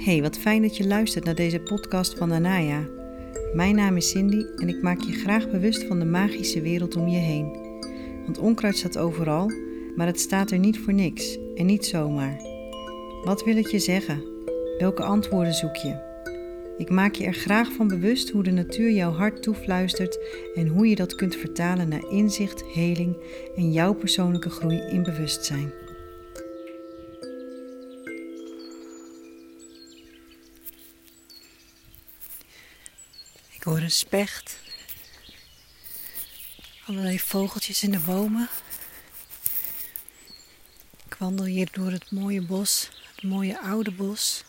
Hey, wat fijn dat je luistert naar deze podcast van Anaya. Mijn naam is Cindy en ik maak je graag bewust van de magische wereld om je heen. Want onkruid staat overal, maar het staat er niet voor niks en niet zomaar. Wat wil het je zeggen? Welke antwoorden zoek je? Ik maak je er graag van bewust hoe de natuur jouw hart toefluistert en hoe je dat kunt vertalen naar inzicht, heling en jouw persoonlijke groei in bewustzijn. Ik hoor een specht. Allerlei vogeltjes in de bomen. Ik wandel hier door het mooie bos, het mooie oude bos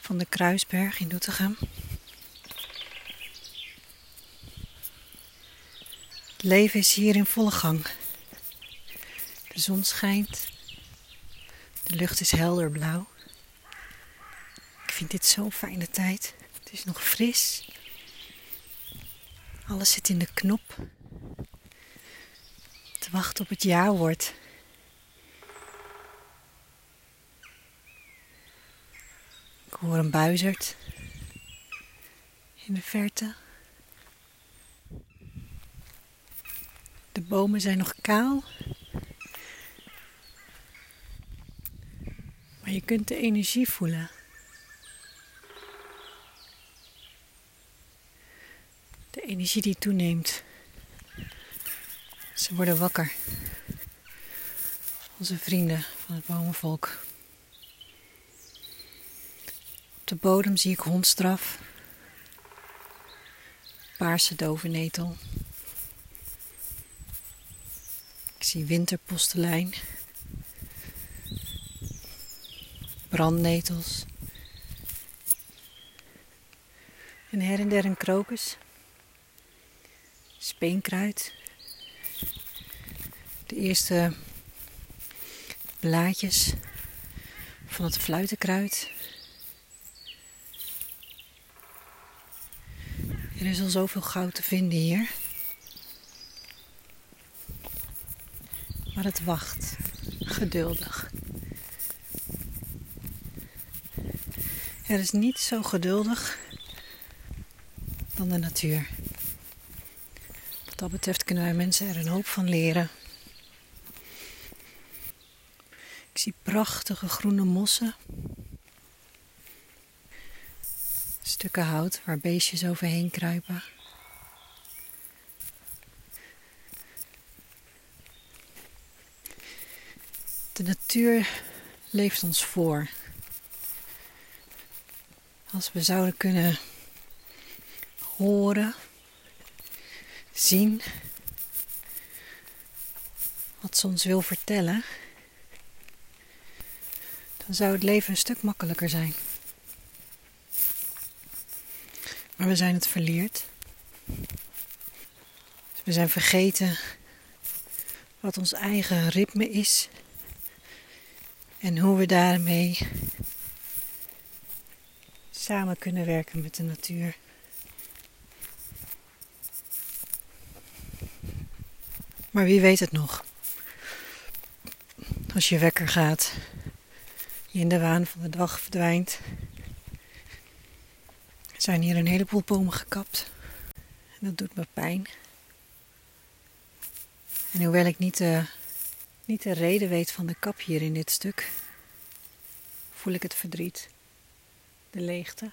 van de Kruisberg in Doetinchem. Het leven is hier in volle gang. De zon schijnt. De lucht is helder blauw. Ik vind dit zo'n fijne tijd. Het is nog fris. Alles zit in de knop. Te wachten op het ja-woord. Ik hoor een buizerd in de verte. De bomen zijn nog kaal. Maar je kunt de energie voelen. De energie die toeneemt. Ze worden wakker. Onze vrienden van het bomenvolk. Op de bodem zie ik hondstraf. Paarse dovennetel. Ik zie winterpostelijn. Brandnetels. En her en der een krokus speenkruid. De eerste blaadjes van het fluitenkruid. Er is al zoveel goud te vinden hier. Maar het wacht, geduldig. Er is niet zo geduldig dan de natuur. Dat betreft kunnen wij mensen er een hoop van leren. Ik zie prachtige groene mossen. Stukken hout waar beestjes overheen kruipen. De natuur leeft ons voor. Als we zouden kunnen horen zien wat ze ons wil vertellen, dan zou het leven een stuk makkelijker zijn. Maar we zijn het verleerd. We zijn vergeten wat ons eigen ritme is en hoe we daarmee samen kunnen werken met de natuur. Maar wie weet het nog. Als je wekker gaat, je in de waan van de dag verdwijnt. Er zijn hier een heleboel bomen gekapt. En dat doet me pijn. En hoewel ik niet de, niet de reden weet van de kap hier in dit stuk, voel ik het verdriet, de leegte.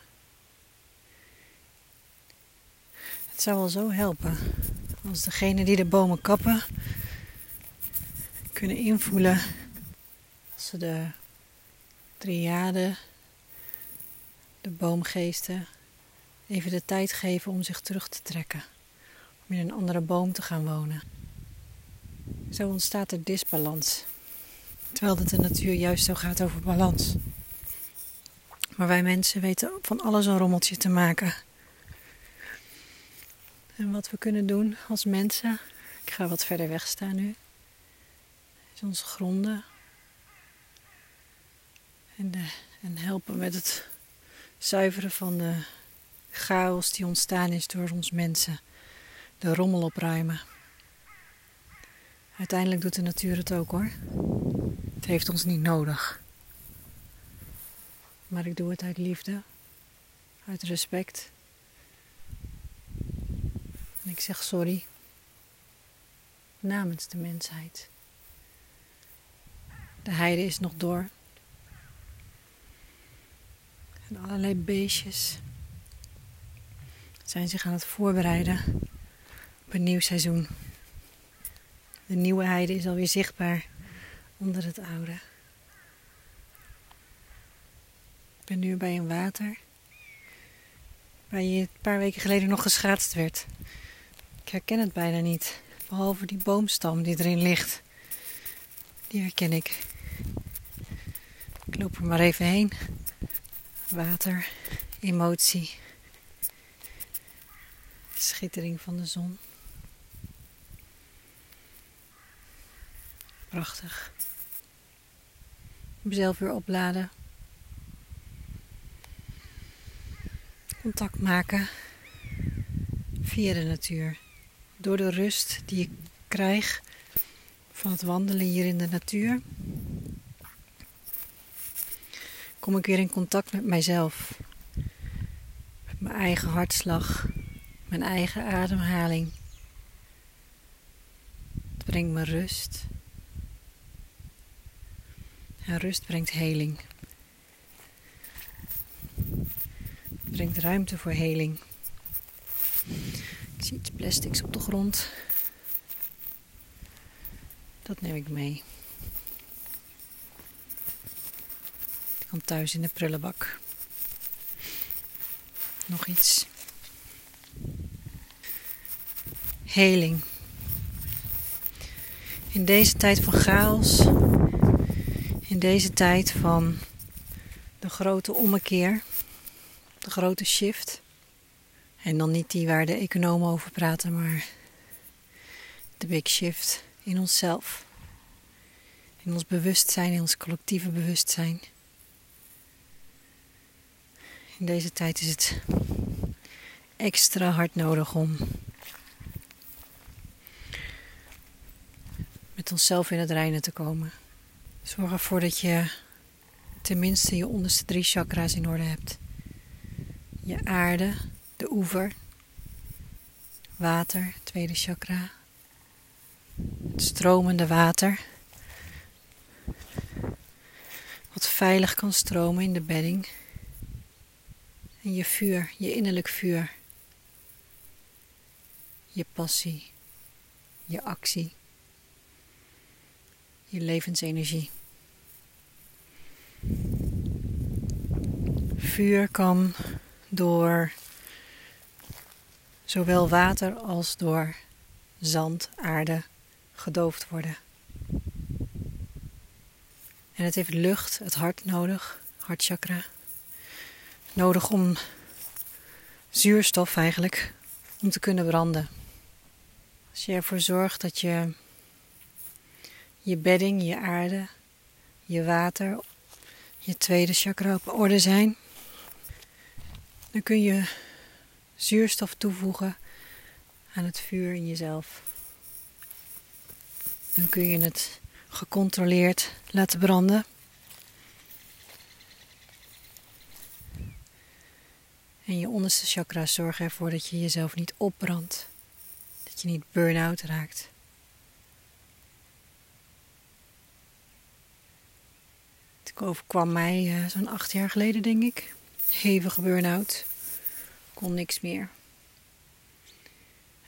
Het zou wel zo helpen als degene die de bomen kappen kunnen invoelen als ze de triade, de boomgeesten, even de tijd geven om zich terug te trekken. Om in een andere boom te gaan wonen. Zo ontstaat er disbalans. Terwijl het de natuur juist zo gaat over balans. Maar wij mensen weten van alles een rommeltje te maken. En wat we kunnen doen als mensen, ik ga wat verder weg staan nu, is ons gronden. En, de, en helpen met het zuiveren van de chaos die ontstaan is door ons mensen. De rommel opruimen. Uiteindelijk doet de natuur het ook hoor. Het heeft ons niet nodig. Maar ik doe het uit liefde, uit respect. En ik zeg sorry namens de mensheid. De heide is nog door. En allerlei beestjes zijn zich aan het voorbereiden op een nieuw seizoen. De nieuwe heide is alweer zichtbaar onder het oude. Ik ben nu bij een water waar je een paar weken geleden nog geschaatst werd. Ik herken het bijna niet, behalve die boomstam die erin ligt. Die herken ik. Ik loop er maar even heen. Water, emotie, schittering van de zon. Prachtig. Mezelf weer opladen. Contact maken via de natuur. Door de rust die ik krijg van het wandelen hier in de natuur, kom ik weer in contact met mijzelf. Met mijn eigen hartslag, mijn eigen ademhaling. Het brengt me rust. En rust brengt heling. Het brengt ruimte voor heling. Zie iets plastics op de grond. Dat neem ik mee. Ik kom thuis in de prullenbak. Nog iets. Heling. In deze tijd van chaos, in deze tijd van de grote ommekeer, de grote shift. En dan niet die waar de economen over praten, maar de big shift in onszelf. In ons bewustzijn, in ons collectieve bewustzijn. In deze tijd is het extra hard nodig om met onszelf in het reinen te komen. Zorg ervoor dat je tenminste je onderste drie chakra's in orde hebt. Je aarde, de oever, water, tweede chakra, het stromende water, wat veilig kan stromen in de bedding, en je vuur, je innerlijk vuur, je passie, je actie, je levensenergie. Vuur kan door zowel water als door zand, aarde gedoofd worden. En het heeft lucht, het hart nodig, hartchakra. Nodig om zuurstof eigenlijk, om te kunnen branden. Als je ervoor zorgt dat je je bedding, je aarde, je water, je tweede chakra op orde zijn, dan kun je zuurstof toevoegen aan het vuur in jezelf. Dan kun je het gecontroleerd laten branden. En je onderste chakras zorgen ervoor dat je jezelf niet opbrandt. Dat je niet burn-out raakt. Het overkwam mij uh, zo'n acht jaar geleden, denk ik. Hevige burn-out. Kon niks meer.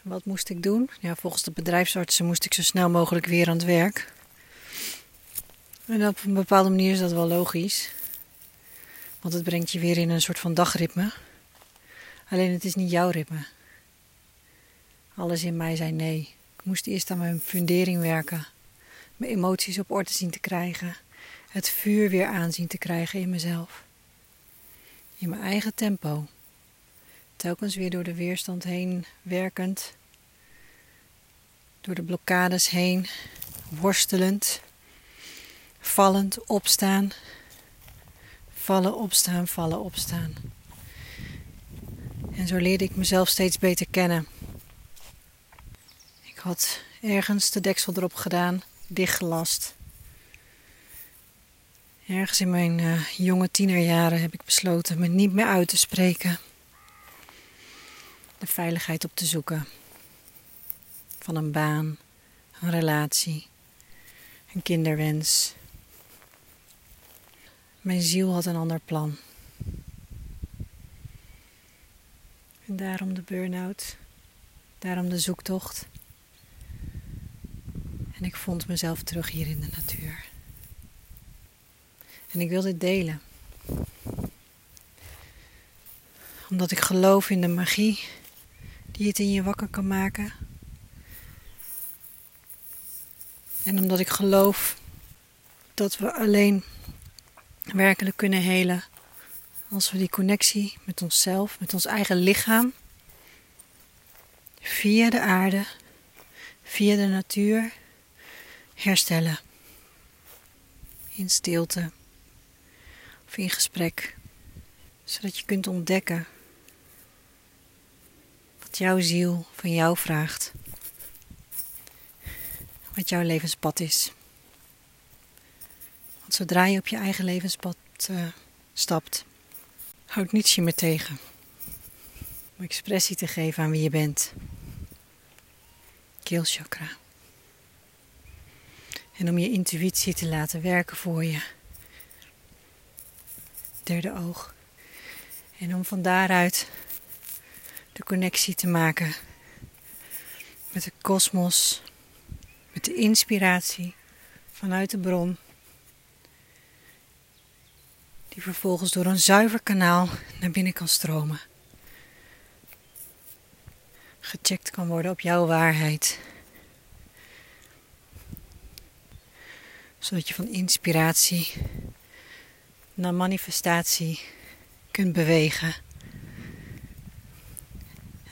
En wat moest ik doen? Ja, volgens de bedrijfsartsen moest ik zo snel mogelijk weer aan het werk. En op een bepaalde manier is dat wel logisch. Want het brengt je weer in een soort van dagritme. Alleen het is niet jouw ritme. Alles in mij zei nee. Ik moest eerst aan mijn fundering werken. Mijn emoties op orde zien te krijgen. Het vuur weer aanzien te krijgen in mezelf. In mijn eigen tempo. Telkens weer door de weerstand heen werkend. Door de blokkades heen. Worstelend. Vallend, opstaan. Vallen, opstaan, vallen, opstaan. En zo leerde ik mezelf steeds beter kennen. Ik had ergens de deksel erop gedaan, dichtgelast. Ergens in mijn uh, jonge tienerjaren heb ik besloten me niet meer uit te spreken. De veiligheid op te zoeken. Van een baan, een relatie, een kinderwens. Mijn ziel had een ander plan. En daarom de burn-out, daarom de zoektocht. En ik vond mezelf terug hier in de natuur. En ik wil dit delen. Omdat ik geloof in de magie die het in je wakker kan maken. En omdat ik geloof dat we alleen werkelijk kunnen helen als we die connectie met onszelf, met ons eigen lichaam, via de aarde, via de natuur herstellen. In stilte of in gesprek, zodat je kunt ontdekken jouw ziel van jou vraagt, wat jouw levenspad is. Want zodra je op je eigen levenspad uh, stapt, houdt niets je meer tegen om expressie te geven aan wie je bent. Keelchakra. En om je intuïtie te laten werken voor je. Derde oog. En om van daaruit de connectie te maken met de kosmos, met de inspiratie vanuit de bron, die vervolgens door een zuiver kanaal naar binnen kan stromen. Gecheckt kan worden op jouw waarheid. Zodat je van inspiratie naar manifestatie kunt bewegen.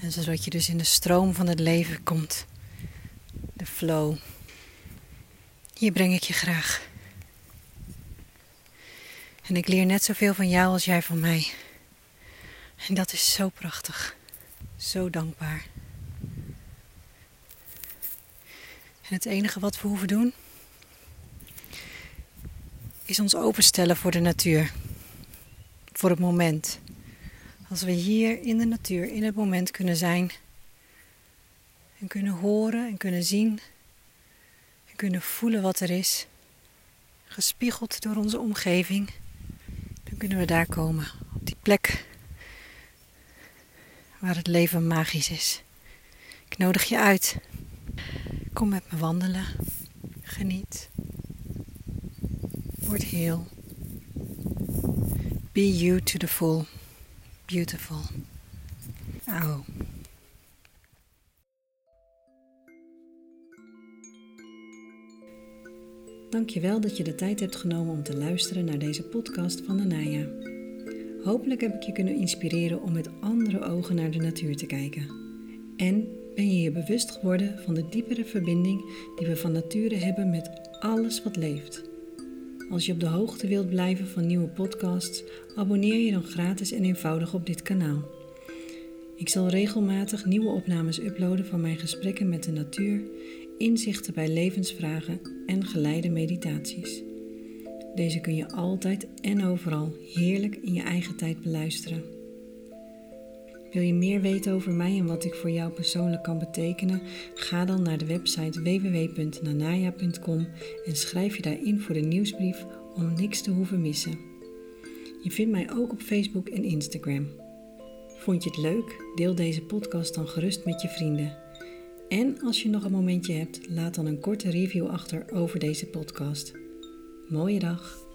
En zodat je dus in de stroom van het leven komt. De flow. Hier breng ik je graag. En ik leer net zoveel van jou als jij van mij. En dat is zo prachtig. Zo dankbaar. En het enige wat we hoeven doen is ons openstellen voor de natuur. Voor het moment. Als we hier in de natuur, in het moment kunnen zijn. En kunnen horen en kunnen zien. En kunnen voelen wat er is. Gespiegeld door onze omgeving. Dan kunnen we daar komen. Op die plek waar het leven magisch is. Ik nodig je uit. Kom met me wandelen. Geniet. Word heel. Be you to the full. Beautiful. Oh. Dankjewel dat je de tijd hebt genomen om te luisteren naar deze podcast van Anaya. Hopelijk heb ik je kunnen inspireren om met andere ogen naar de natuur te kijken. En ben je je bewust geworden van de diepere verbinding die we van nature hebben met alles wat leeft. Als je op de hoogte wilt blijven van nieuwe podcasts, abonneer je dan gratis en eenvoudig op dit kanaal. Ik zal regelmatig nieuwe opnames uploaden van mijn gesprekken met de natuur, inzichten bij levensvragen en geleide meditaties. Deze kun je altijd en overal heerlijk in je eigen tijd beluisteren. Wil je meer weten over mij en wat ik voor jou persoonlijk kan betekenen? Ga dan naar de website www.nanaya.com en schrijf je daarin voor de nieuwsbrief om niks te hoeven missen. Je vindt mij ook op Facebook en Instagram. Vond je het leuk? Deel deze podcast dan gerust met je vrienden. En als je nog een momentje hebt, laat dan een korte review achter over deze podcast. Mooie dag!